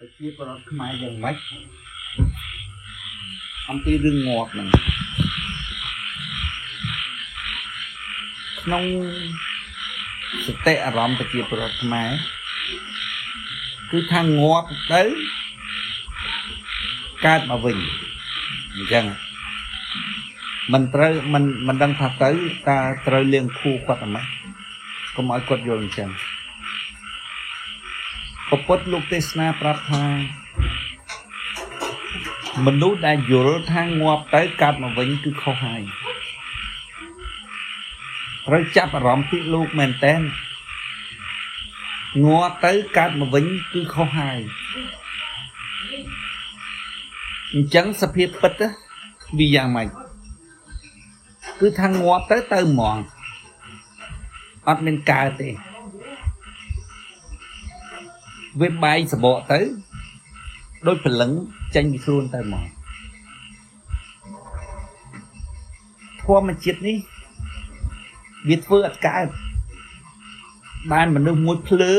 ប្រជាពលរដ្ឋខ្មែរយ៉ាងម៉េចអំពីរឿងងាប់ហ្នឹងក្នុងសតិអារម្មណ៍ប្រជាពលរដ្ឋខ្មែរគឺថាងាប់ទៅកើតមកវិញអញ្ចឹងមិនត្រូវមិនមិនដឹងថាទៅតើត្រូវលៀងខួរគាត់អាម៉េចកុំឲ្យគាត់យល់អញ្ចឹង ពពុទ្ធលោកទេសនាប្រាប់ថាមនុស្សដែលយល់ថាងាប់ទៅកើតមកវិញគឺខុសហើយត្រូវចាប់អារម្មណ៍ពីលោកមែនតើងាប់ទៅកើតមកវិញគឺខុសហើយអញ្ចឹងសភាពពិតវាយ៉ាងម៉េចគឺថាងាប់ទៅទៅហ្មងអត់មានកើតទេ វាបាយសបកទៅដូចព្រលឹងចេញពីខ្លួនទៅហ្មងធម្មជាតិនេះវាធ្វើអត់កើតបានមនុស្សមួយភ្លើ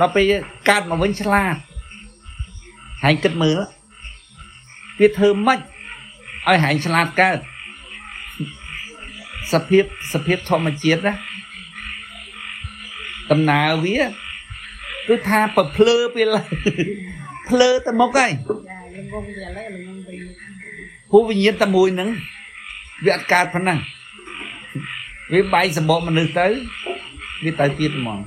ដល់ពេលកើតមកវិញឆ្លាតហើយគិតមើលវាធ្វើម៉េចឲ្យហែងឆ្លាតកើតសភាពសភាពធម្មជាតិណាដំណើរវា គឺថាប្រភ្លើពេលភ្លើទៅមុខហើយចាល្ងងវាឥឡូវល្ងងវិញព្រោះវិញ្ញាណតែមួយហ្នឹងវាអត់កើតប៉ុណ្ណឹងវាបែកសម្បកមនុស្សទៅវាទៅទៀតហ្មង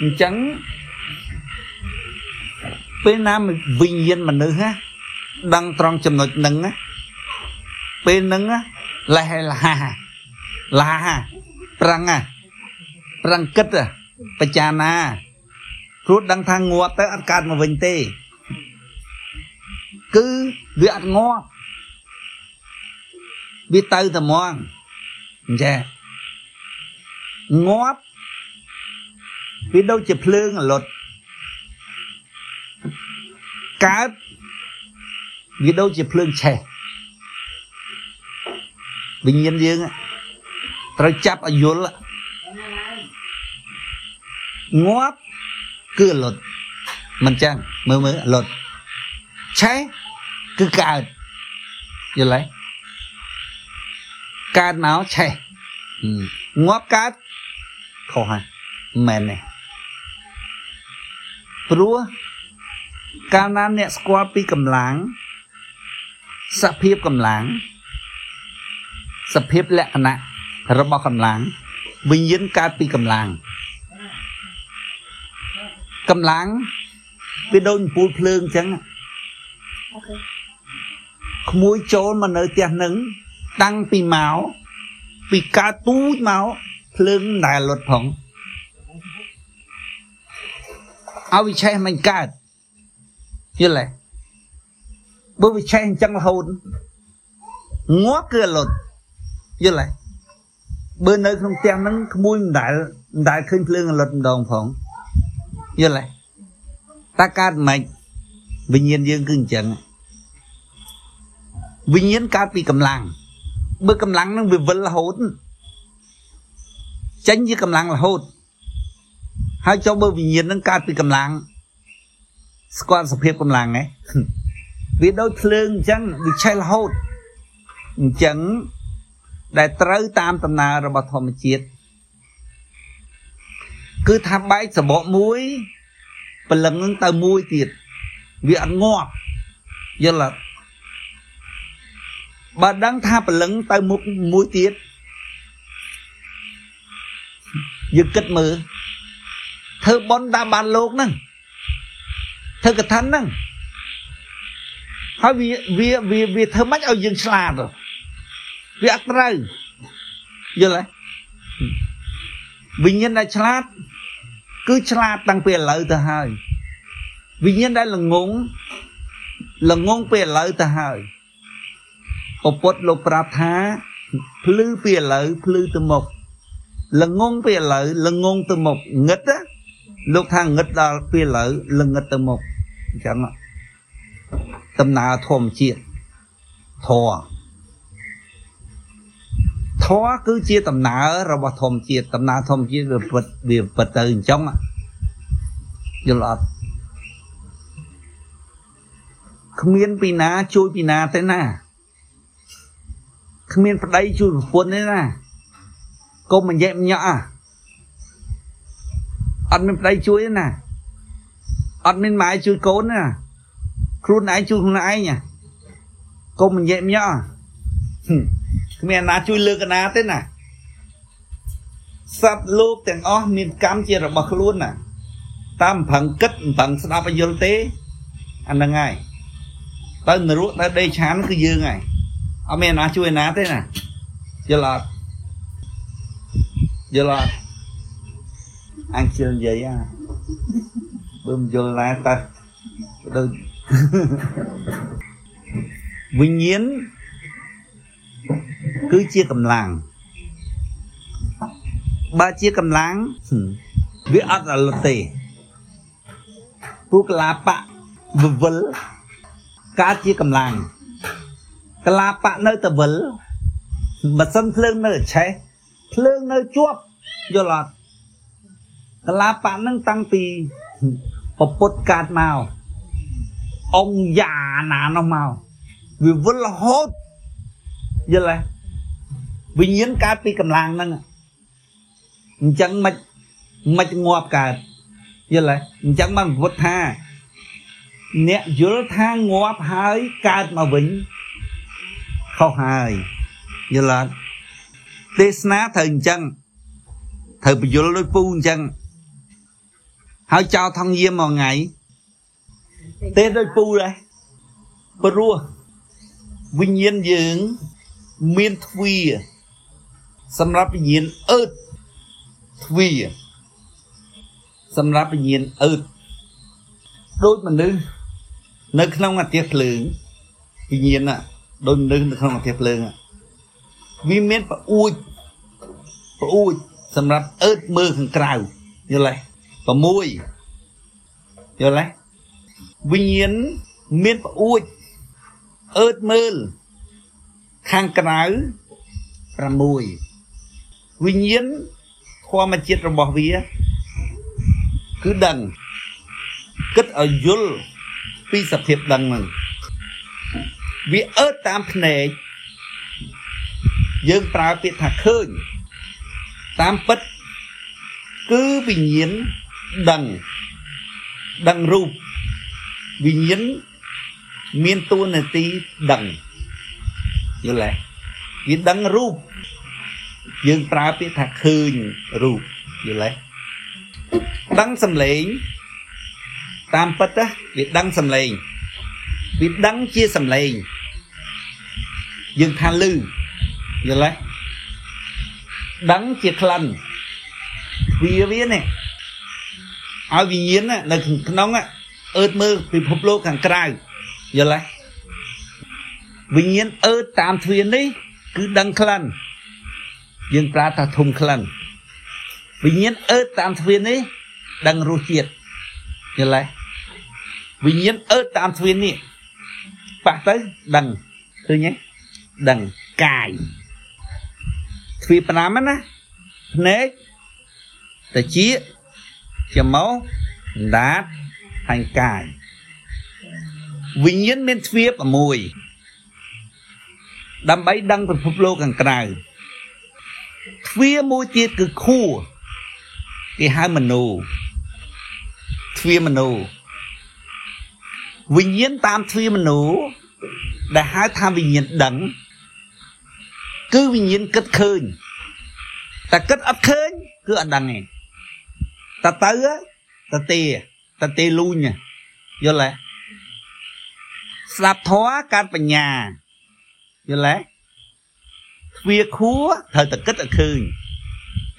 អញ្ចឹងពេលណាវិញ្ញាណមនុស្សណាដឹងត្រង់ចំណុចហ្នឹងណាពេលហ្នឹងលេះលះលះប្រឹង ប្រឹងគិតបច្ចាណាព្រោះដឹងថាងាប់ទៅអត់កើតមកវិញទេ គឺវាអត់ងាប់វាទៅតែហ្មងចាងាប់វាដូចជាភ្លើងអលត់កើតវាដូចជាភ្លើងឆេះវិញ្ញាណយើងត្រូវចាប់ឲ្យយល់ ងាប់គឺអលត់មិនចឹងមើលមើលអលត់ឆេះគឺកើតយល់ទេកើតមកឆេះងាប់កើតខុសហើយមែនទេព្រោះកាលណាអ្នកស្គាល់ពីកម្លាំងសភាពកម្លាំងសភាពលក្ខណៈរបស់កម្លាំងវិញ្ញាណកើតពីកម្លាំង កម្លាំងវាដូចពូលភ្លើងអញ្ចឹងអូខេក្មួយចូលមកនៅផ្ទះនឹងតាំងពីមកពីកើតទូចមកភ្លើងដែលលត់ផងឲ្យវិឆេះមិនកើតយល់ទេបើវិឆេះអញ្ចឹងរហូតងាប់គឺលត់យល់ទេបើនៅក្នុងផ្ទះហ្នឹងក្មួយមិនដែលមិនដែលឃើញភ្លើងលត់ម្ដងផង យល់ទេតាកើតមិនវិញ្ញាណយើងគឺអញ្ចឹងវិញ្ញាណកើតពីកម្លាំងបើកម្លាំងនឹងវាវិលរហូតចេញជាកម្លាំងរហូតហើយចុះបើវិញ្ញាណនឹងកើតពីកម្លាំងស្គាល់សភាពកម្លាំងហ៎វាដូចភ្លើងអញ្ចឹងវាឆេះរហូតអញ្ចឹងដែលត្រូវតាមដំណើររបស់ធម្មជាតិ គឺថាបែកសបកមួយព្រលឹងនឹងទៅមួយទៀតវាអត់ងាប់យល់អត់បើដឹងថាព្រលឹងទៅមុខមួយទៀតយើងគិតមើលធ្វើបន់តាមបានលោកហ្នឹងធ្វើកថាហ្នឹងហើយវាវាវាវាធ្វើម៉េចឲ្យយើងឆ្លាតវាអត់ត្រូវយល់ទេវិញ្ញាណដែលឆ្លាត គឺឆ្លាតតាំងពីឥឡូវទៅហើយវិញ្ញាណដែលល្ងងល្ងងពីឥឡូវទៅហើយពពុទ្ធលោកប្រាប់ថាភ្លឺពីឥឡូវភ្លឺទៅមុខល្ងងពីឥឡូវល្ងងទៅមុខងឹតលោកថាងឹតដល់ពីឥឡូវល្ងឹតទៅមុខអញ្ចឹងដំណើរធម្មជាតិធរ ធធម៌គឺជាដំណើររបស់ធម្មជាតិដំណើរធម្មជាតិវាពិតវាពិតទៅអញ្ចឹងយល់អត់គ្មានពីណាជួយពីណាទេណាគ្មានប្តីជួយប្រពន្ធទេណាកុំមិនយែកម្ញាក់អត់មានប្តីជួយទេណាអត់មានម៉ែជួយកូនទេណាខ្លួនឯងជួយខ្លួនឯងកុំមិនយែកម្ញាក់ គ្មានណាជួយលើកណាទេណាសត្វលោកទាំងអស់មានកម្មជារបស់ខ្លួនណាតាមប្រឹងគិតប្រឹងស្ដាប់ឲ្យយល់ទេអាហ្នឹងហើយទៅនរកទៅដេកឆានគឺយើងហើយអត់មានណាជួយណាទេណាយល់អត់យល់អត់អញជឿនិយាយអាបើមិនយល់ណាតើដូចវិញ្ញាណ គឺជាកម្លាំងបើជាកម្លាំងវាអត់អលទេពួកកលាបៈវវិលកើតជាកម្លាំងកលាបៈនៅតវិលបើសិនភ្លើងនៅឆេះភ្លើងនៅជាប់យល់អត់កលាបៈនឹងតាំងពីពពុតកើតមកអង្គយ៉ាណានោះមកវាវិលរហូតយល់ទេ វិញ្ញាណកើតពីកម្លាំងហ្នឹងអញ្ចឹងមិនមិនងាប់កើតយល់ទេអញ្ចឹងបានពុទ្ធថាអ្នកយល់ថាងាប់ហើយកើតមកវិញខុសហើយយល់អត់ទេសនាត្រូវអញ្ចឹងត្រូវបញ្យល់ដោយពូអញ្ចឹងហើយចោលថងយាមមួយថ្ងៃទេដោយពូដែរព្រោះវិញ្ញាណយើងមានទ្វា សម្រាប់វិញ្ញាណអឺតទ្វាសម្រាប់វិញ្ញាណអឺតដូចមនុស្សនៅក្នុងអាទិភ្លើងវិញ្ញាណដូចមនុស្សនៅក្នុងអាទិភ្លើងវាមានប្អួចប្អួចសម្រាប់អឺតមើលខាងក្រៅយល់ទេ6យល់ទេវិញ្ញាណមានប្អួចអឺតមើលខាងក្រៅ6 វិញ្ញាណធម្មជាតិរបស់វា គឺដឹងគិតឲ្យយល់ពីសភាពដឹងហ្នឹងវាអើតតាមភ្នែកយើងប្រើពាក្យថាឃើញតាមពិតគឺវិញ្ញាណដឹងដឹងរូបវិញ្ញាណមានតួនាទីដឹងយល់ទេវាដឹងរូប យើងប្រើពាក្យថាឃើញរូបយល់ទេដឹងសំឡេងតាមពិតវាដឹងសំឡេងវាដឹងជាសំឡេងយើងថាលឺយល់ទេដឹងជាក្លិនវាវានេះឲ្យវិញ្ញាណនៅក្នុងអឺតមើលពិភពលោកខាងក្រៅយល់ទេវិញ្ញាណអឺតតាមទ្វារនេះគឺដឹងក្លិន យើងប្រើថាធុំក្លិនវិញ្ញាណអឺតតាមទ្វារនេះដឹងរសជាតិយល់ទេវិញ្ញាណអឺតតាមទ្វារនេះប៉ះទៅដឹងឃើញទេដឹងកាយទ្វារ5ណាភ្នែកតាជាច្រមុះដាតហើយកាយវិញ្ញាណមានទ្វារ6ដើម្បីដឹងពិភពលោកខាងក្រៅ ទ្វារមួយទៀតគឺខួរគេហៅមនោទ្វារមនោវិញ្ញាណតាមទ្វារមនោដែលហៅថាវិញ្ញាណដឹងគឺវិញ្ញាណគិតឃើញតែគិតអត់ឃើញគឺអត់ដឹងទេតទៅតទេតទេលូញយល់ទេស្ដាប់ធម៌កើតបញ្ញាយល់ទេ ទ្វាខួរត្រូវតែគិតឲ្យឃើញ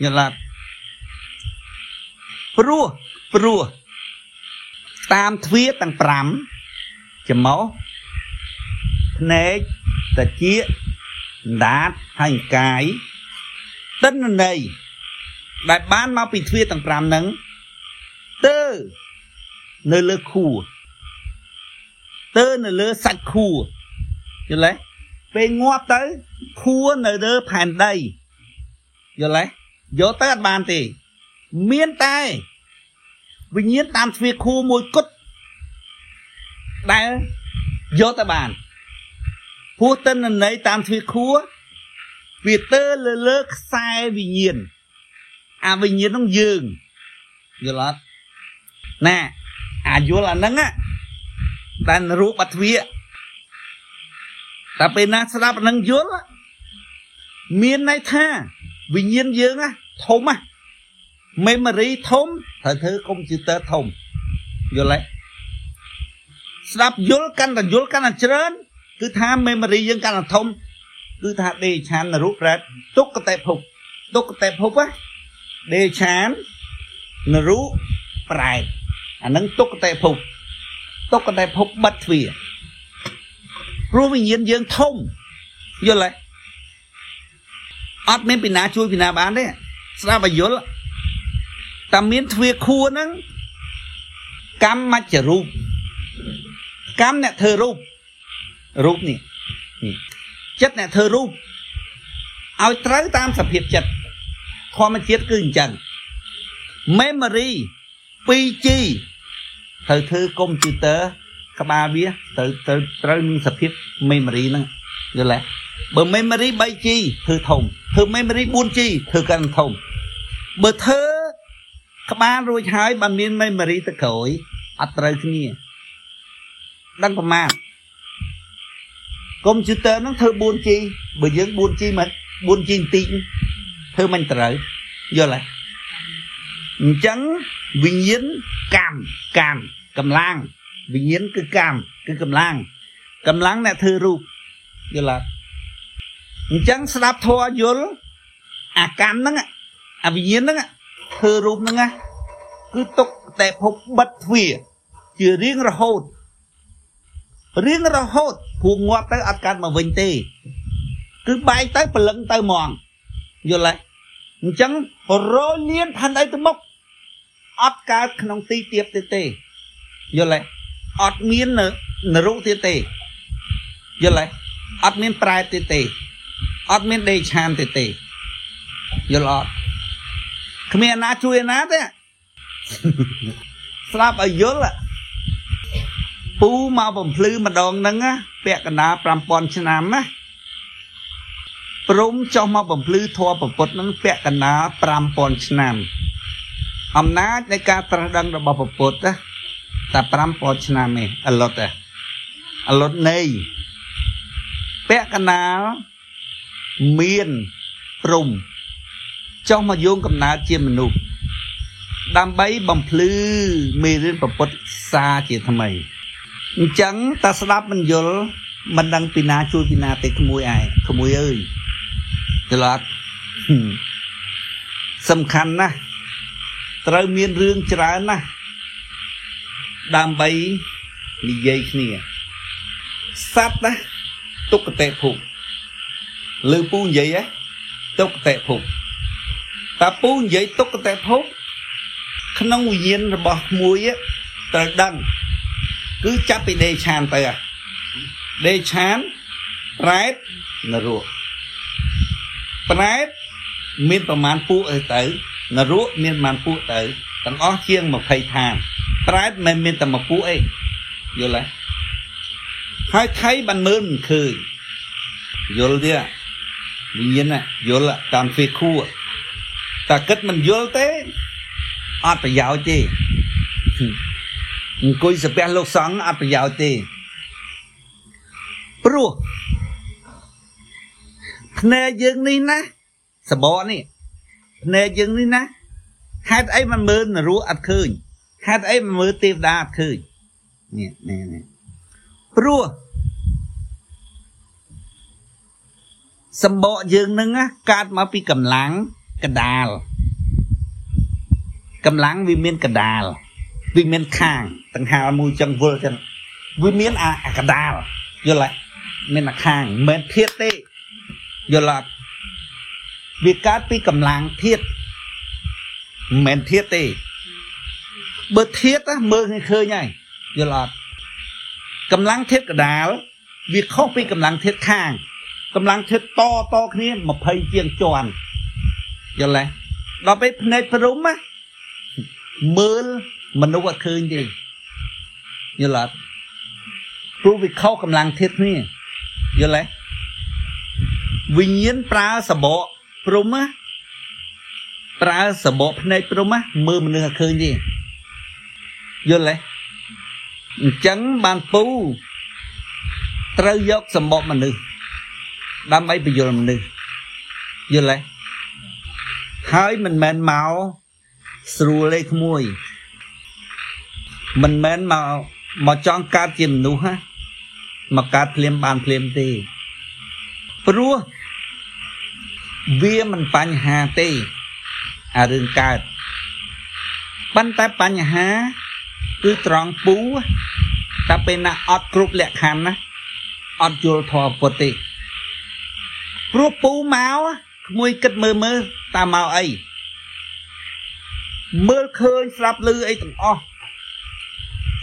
យល់ទេព្រោះព្រោះតាមទ្វាទាំង5ច្រមុះភ្នែកតាជាដាតហើយកាយតិន្នន័យដែលបានមកពីទ្វាទាំង5ហ្នឹងទៅនៅលើខួរទៅនៅលើសាច់ខួរយល់ទេ ពេលងាប់ទៅខួរនៅលើផែនដីយល់ទេយកទៅអត់បានទេ មានតែវិញ្ញាណតាមទ្វារខួរមួយគត់ដែលយកទៅបានព្រោះតិនន័យតាមទ្វារខួរវាទៅលើលើខ្សែវិញ្ញាណអាវិញ្ញាណនោះយើងយល់អត់ណាអាយល់អាហ្នឹងដែលរូបអទ្វា តែពេលណាស្ដាប់អាហ្នឹងយល់មានន័យថាវិញ្ញាណយើងធំណា memory ធំត្រូវធ្វើកុំព្យូទ័រធំយល់ទេស្ដាប់យល់កាន់តែយល់កាន់តែច្រើនគឺថា memory យើងកាន់តែធំគឺថាដេឆានរូបប្រែតទុក្កតេភពទុក្កតេភពណាដេឆាននរុប្រែតអានឹងទុក្កតេភពទុក្កតេភពបិទទ្វារ ព្រោះវិញ្ញាណយើងធំយល់ទេអត់មានពីណាជួយពីណាបានទេស្ដាប់ឲ្យយល់តែមានទ្វារខួរហ្នឹងកម្មមច្ចរូបកម្មអ្នកធ្វើរូបរូបនេះចិត្តអ្នកធ្វើរូបឲ្យត្រូវតាមសភាពចិត្តធម្មជាតិគឺអញ្ចឹង memory 2G ត្រូវធ្វើកុំព្យូទ័រ ក្បាលវាត្រូវត្រូវត្រូវនឹងសភាព memory ហ្នឹងយល់ទេបើ memory 3G ធ្វើធំធ្វើ memory 4G ធ្វើកាន់ធំបើធ្វើក្បាលរួចហើយបើមាន memory ទៅក្រោយអត់ត្រូវគ្នាដឹងប្រមាណកុំព្យូទ័រហ្នឹងធ្វើ 4G បើយើង 4G មិន 4G បន្តិចធ្វើមិនត្រូវយល់ទេអញ្ចឹងវិញ្ញាណកម្មកម្មកម្លាំង វិញ្ញាណគឺកម្មគឺកម្លាំងកម្លាំងអ្នកធ្វើរូបយល់ទេអញ្ចឹងស្ដាប់ធម៌យល់អាកម្មហ្នឹងអាវិញ្ញាណហ្នឹងធ្វើរូបហ្នឹងគឺទុកតែភពបិទទ្វារជារៀងរហូតរៀងរហូតព្រោះងាប់ទៅអត់កាត់មកវិញទេ គឺបែកទៅព្រលឹងទៅហ្មងយល់ទេអញ្ចឹងរលៀនផាន់អីទៅមុខអត់កើតក្នុងទីទៀបទៀតទេយល់ទេ អត់មាននរុទៀតទេយល់ទេអត់មានប្រែទៀតទេអត់មានដេឆានទៀតទេយល់អត់គ្មានណាជួយណាទេស្លាប់ឲ្យយល់ពូមកបំភ្លឺម្ដងហ្នឹងពាក់កណ្ដាល5000ឆ្នាំណាព្រំចុះមកបំភ្លឺធម៌ប្រពុតហ្នឹងពាក់កណ្ដាល5000ឆ្នាំអំណាចនៃការត្រាស់ដឹងរបស់ប្រពុតណា តែ5000ឆ្នាំទេអលុតទេអលុតនៃពាក់កណ្ដាលមានព្រំចុះមកយោងកំណើតជាមនុស្សដើម្បីបំភ្លឺមេរៀនប្រពុតសាជាថ្មីអញ្ចឹងតាស្ដាប់មិនយល់មិនដឹងពីណាជួយពីណាទេក្មួយឯងក្មួយអើយច្រឡត់សំខាន់ណាស់ត្រូវមានរឿងច្រើនណាស់ ដើម្បីនិយាយគ្នាសត្វណាទុក្កតេភុលើពូនិយាយហ៎ទុក្កតេភុតាពូនិយាយទុក្កតេភុក្នុងវិញ្ញាណរបស់មួយត្រូវដឹងគឺចាប់ពីដេឆានទៅដេឆានប្រែតនរកប្រែតមានប្រមាណពួកអីទៅនរកមានប្រមាណពួកទៅទាំងអស់ជាង20ឋាន ប្រែតមិនមានតែមួយពួកអីយល់ទេហើយថៃបានមើលមិនឃើញយល់ទេវិញ្ញាណយល់តាមពេលខួតែគិតមិនយល់ទេអត់ប្រយោជន៍ទេអង្គុយសាពះលោកសង្ឃអត់ប្រយោជន៍ទេព្រោះភ្នែកយើងនេះណាសបកនេះភ្នែកយើងនេះណាហេតុអីមិនមើលនរោអត់ឃើញ ហេតុអីមិនមើលទេវតាអត់ឃើញនេះនេះនេះព្រោះសម្បកយើងនឹងកើតមកពីកម្លាំងកដាលកម្លាំងវាមានកដាលវាមានខាងដង្ហើមមួយចឹងវល់ចឹងវាមានអាកដាលយល់ទេមានអាខាងមិនមែនធាតទេយល់អត់វាកើតពីកម្លាំងធាតមិនមែនធាតទេ បើធាតមើលឃើញហើយយល់អត់កម្លាំងធាតកដាលវាខុសពីកម្លាំងធាតខាងកម្លាំងធិតតតគ្នា20ជាងជាន់យល់ទេដល់ពេលភ្នែកព្រំណាមើលមនុស្សអត់ឃើញទេយល់អត់ព្រោះវាខុសកម្លាំងធិតគ្នាយល់ទេវិញ្ញាណប្រើសបកព្រំណាប្រើសបកភ្នែកព្រំណាមើលមនុស្សអត់ឃើញទេ យល់ទេអញ្ចឹងបានពូត្រូវយកសម្បកមនុស្សដើម្បីបញ្យល់មនុស្សយល់ទេហើយមិនមែនមកស្រួលទេក្មួយមិនមែនមកមកចង់កើតជាមនុស្សណាមកកើតភ្លាមបានភ្លាមទេព្រោះវាមិនបញ្ហាទេអារឿងកើតប៉ុន្តែបញ្ហា គឺត្រង់ពូតែពេលណាអត់គ្រប់លក្ខខណ្ឌណាអត់យល់ធម៌ពុទ្ធទេព្រោះពូមកក្មួយគិតមើលមើលតាមមកអីមើលឃើញស្រាប់លឺអីទាំងអស់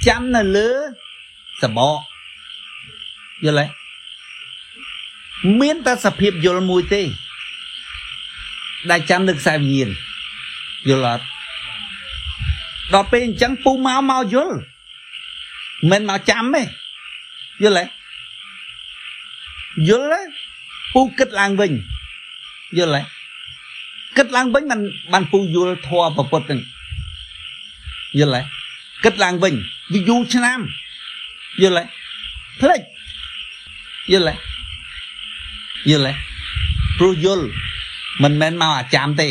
ចាំនៅលើសបកយល់ទេមានតែសភាពយល់មួយទេដែលចាំនៅខ្សែវិញ្ញាណយល់អត់ ដល់ពេលអញ្ចឹងពូមកមកយល់មិនមកចាំទេយល់ទេយល់ទេពូគិតឡើងវិញយល់ទេគិតឡើងវិញបានបានពូយល់ធម៌ប្រពុតហ្នឹងយល់ទេគិតឡើងវិញវាយូរឆ្នាំយល់ទេផ្លេចយល់ទេយល់ទេព្រោះយល់មិនមែនមកអាចាំទេ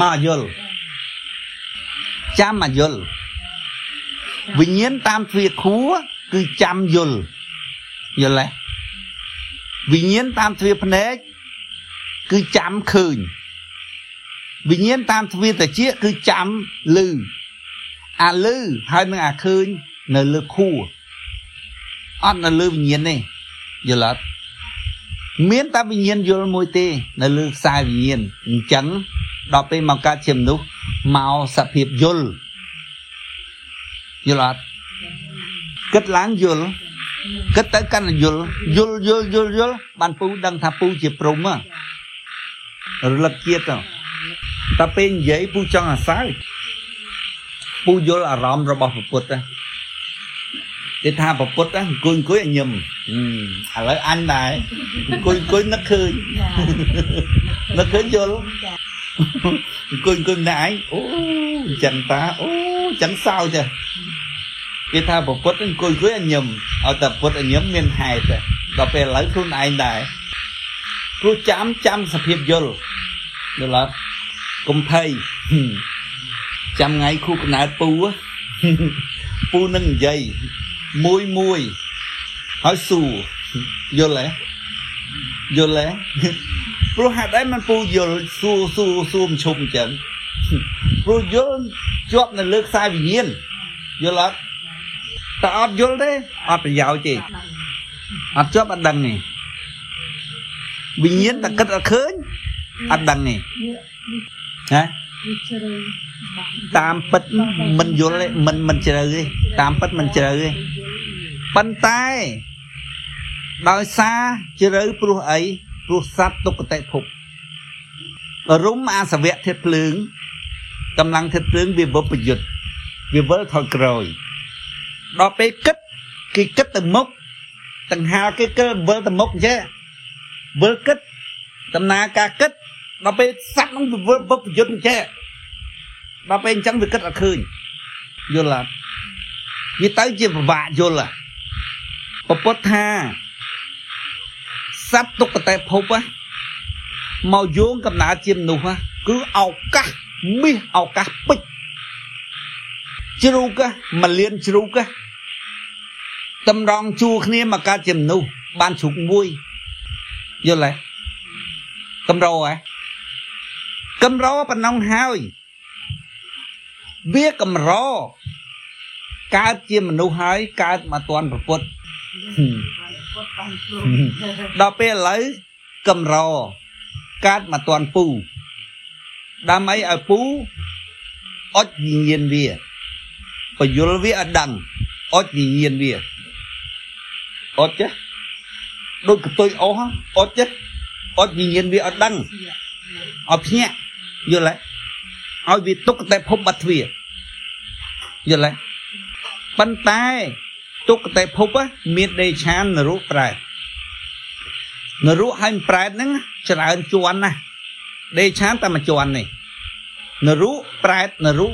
មកយល់ ចាំមកយល់វិញ្ញាណតាមទ្វាខួរគឺចាំយល់យល់ទេវិញ្ញាណតាមទ្វាភ្នែកគឺចាំឃើញវិញ្ញាណតាមទ្វាតិចគឺចាំឮអាឮហើយនឹងអាឃើញនៅលើខួរអត់នៅលើវិញ្ញាណទេយល់អត់មានតែវិញ្ញាណយល់មួយទេ នៅលើខ្សែវិញ្ញាណអញ្ចឹងដល់ពេលមកកើតជាមនុស្ស មកសភាពយល់យល់អត់គិតឡើងយល់គិតទៅកាន់យល់យល់យល់យល់យល់បានពូដឹងថាពូជាព្រំរលឹកជាតិតែពេលនិយាយពូចង់អាសើពូយល់អារម្មណ៍របស់ពុទ្ធគេថាពុទ្ធអង្គុយអង្គុយឲ្យញឹមឥឡូវអញដែរអង្គុយអង្គុយនឹកឃើញនឹកឃើញយល់ អង្គុយអង្គុយម្នាក់ឯងអូអញ្ចឹងតាអូអញ្ចឹងសោចទេគេថាប្រពុតអង្គុយអង្គុយអញញឹមឲ្យតែពុតអញញឹមមានហេតុដល់ពេលឥឡូវខ្លួនឯងដែរព្រោះចាំចាំសភាពយល់យល់អត់កុំភ័យចាំថ្ងៃគូកណើតពូពូនឹងនិយាយមួយមួយហើយសួរយល់ទេយល់ទេ ព្រោះហេតុអីมันពូយល់សួរសួរសួរមិនឈប់អញ្ចឹងព្រោះយល់ជាប់នៅលើខ្សែវិញ្ញាណយល់អត់តែអត់យល់ទេអត់ប្រយោជន៍ទេអត់ជាប់អត់ដឹងទេវិញ្ញាណតែគិតអត់ឃើញអត់ដឹងទេណាតាមពិតមិនយល់ទេមិនមិនជ្រៅទេតាមពិតមិនជ្រៅទេប៉ុន្តែដោយសារជ្រៅព្រោះអី ព្រោះសត្វទុគតិភពរុំអាសវៈធាតភ្លើងកម្លាំងធាតភ្លើងវាវិបយុទ្ធវាវិលថយក្រោយដល់ពេលគិតគេគិតទៅមុខដង្ហាគេគិតវិលទៅមុខអញ្ចឹងវិលគិតដំណើរការគិតដល់ពេលសត្វនឹងវិលវិបយុទ្ធអញ្ចឹងដល់ពេលអញ្ចឹងវាគិតអត់ឃើញយល់អត់វាទៅជាពិបាកយល់ពពុទ្ធថា សត្វទុក្ខតេភពមកយោងកំណើតជាមនុស្សគឺឱកាសមាសឱកាសពេជ្រជ្រូកមកលៀនជ្រូកតម្រង់ជួគ្នាមកកើតជាមនុស្សបានជ្រូកមួយយល់ទេកម្រហ៎កម្រប៉ុណ្ណឹងហើយវាកម្រកើតជាមនុស្សហើយកើតមកតាន់ប្រពុត ដល់ពេលឥឡូវកម្រកើតមកតាន់ពូដើម្បីឲ្យពូអុចវិញ្ញាណវាបយលវាឲ្យដឹងអុចវិញ្ញាណវាអុចចាដូចកតុយអស់អត់ចេះអត់វិញ្ញាណវាអត់ដឹងជាអត់ភ្ញាក់យល់ទេឲ្យវាទុកតែភពបាត់ទ្វារយល់ទេប៉ុន្តែ ទុកតែភព á មានដេឆាននរុប្រែតនរុហើយប្រែតហ្នឹងច្រើនជាន់ណាស់ដេឆានតែមួយជាន់នេះនរុប្រែតនរុ4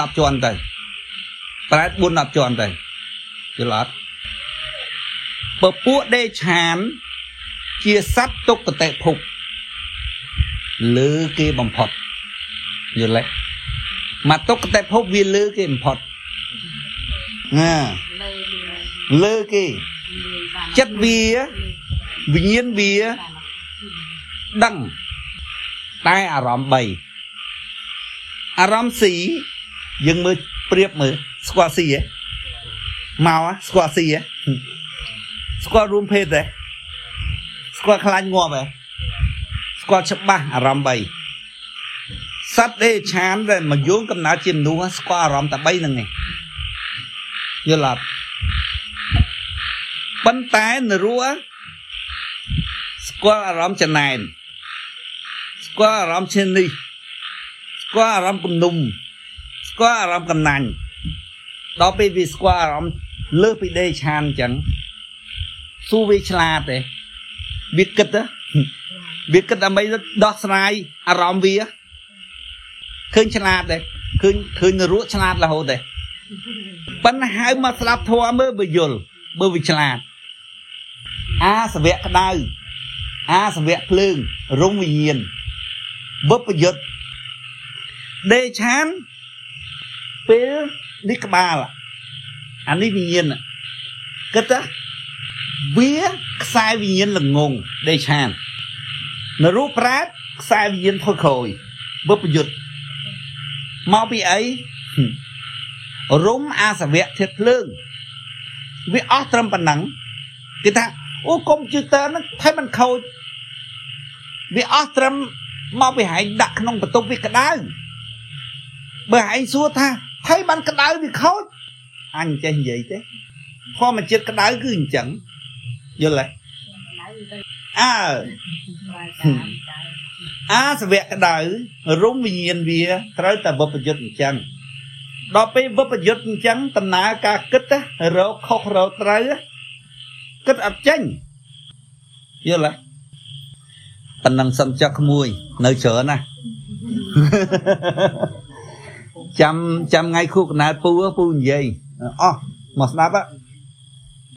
10ជាន់ទៅប្រែត4 10ជាន់ទៅយល់អត់ពពួកដេឆាន ជាសត្វទុក្កតិភពលើគេបំផុតយល់ទេមកទុកតែភពវាលើគេបំផុតណា លើលើលើគេលើបានចិត្តវាវិញ្ញាណវាបានដឹងតែអារម្មណ៍3អារម្មណ៍ស៊ីយើងមើលប្រៀបមើលស្គាល់ស៊ីហ៎មកហ៎ស្គាល់ស៊ីហ៎ស្គាល់រួមភេទទេស្គាល់ខ្លាញ់ងាប់ហ៎ស្គាល់ច្បាស់អារម្មណ៍3សត្វដេឆានដែលមកយោងកំណើតជាមនុស្សស្គាល់អារម្មណ៍តែ3ហ្នឹងឯងយល់អត់ ប៉ុន្តែនរោស្គាល់អារម្មណ៍ចំណែនស្គាល់អារម្មណ៍ឈាននេះស្គាល់អារម្មណ៍គំនុំស្គាល់អារម្មណ៍កំណាញ់ដល់ពេលវាស្គាល់អារម្មណ៍លើសពីដេឆានអញ្ចឹងសួរវាឆ្លាតទេវាគិតទេវាគិតដើម្បីដោះស្រាយអារម្មណ៍វាឃើញឆ្លាតទេឃើញឃើញនរោឆ្លាតរហូតទេប៉ុន្តែហៅមកស្ដាប់ធម៌មើលបើយល់បើវាឆ្លាត អាសវៈក្តៅអាសវៈភ្លើងរងវិញ្ញាណបបយុទ្ធដេឆានពេលនេះក្បាលអានេះវិញ្ញាណគិតថាវាខ្សែវិញ្ញាណល្ងងដេឆាននរូបប្រែតខ្សែវិញ្ញាណថយក្រោយបបយុទ្ធមកពីអីហឹមរុំអាសវៈធាតុភ្លើងវាអស់ត្រឹមប៉ុណ្ណឹងគេថា អូកុំព្យូទ័រហ្នឹងថៃมันខូចវាអស់ត្រឹមមកពីហែងដាក់ក្នុងបន្ទប់វាក្តៅបើហែងសួរថាហើយបានក្តៅវាខូចអញចេះនិយាយទេធម្មជាតិក្តៅគឺអញ្ចឹងយល់ទេដៅទៅអើប្រាយតាមចៅអាសវៈក្តៅរុំវិញ្ញាណវាត្រូវតែវបយុទ្ធអញ្ចឹងដល់ពេលវបយុទ្ធអញ្ចឹងដំណើរការគិតណារកខុសរកត្រូវណា គិតអត់ចេញយល់ទេប៉ុណ្ណឹងសំចុកក្មួយ នៅច្រើនណាចាំចាំថ្ងៃខួបកណ្ដាលពូពូនិយាយអស់មកស្ដាប់ហ៎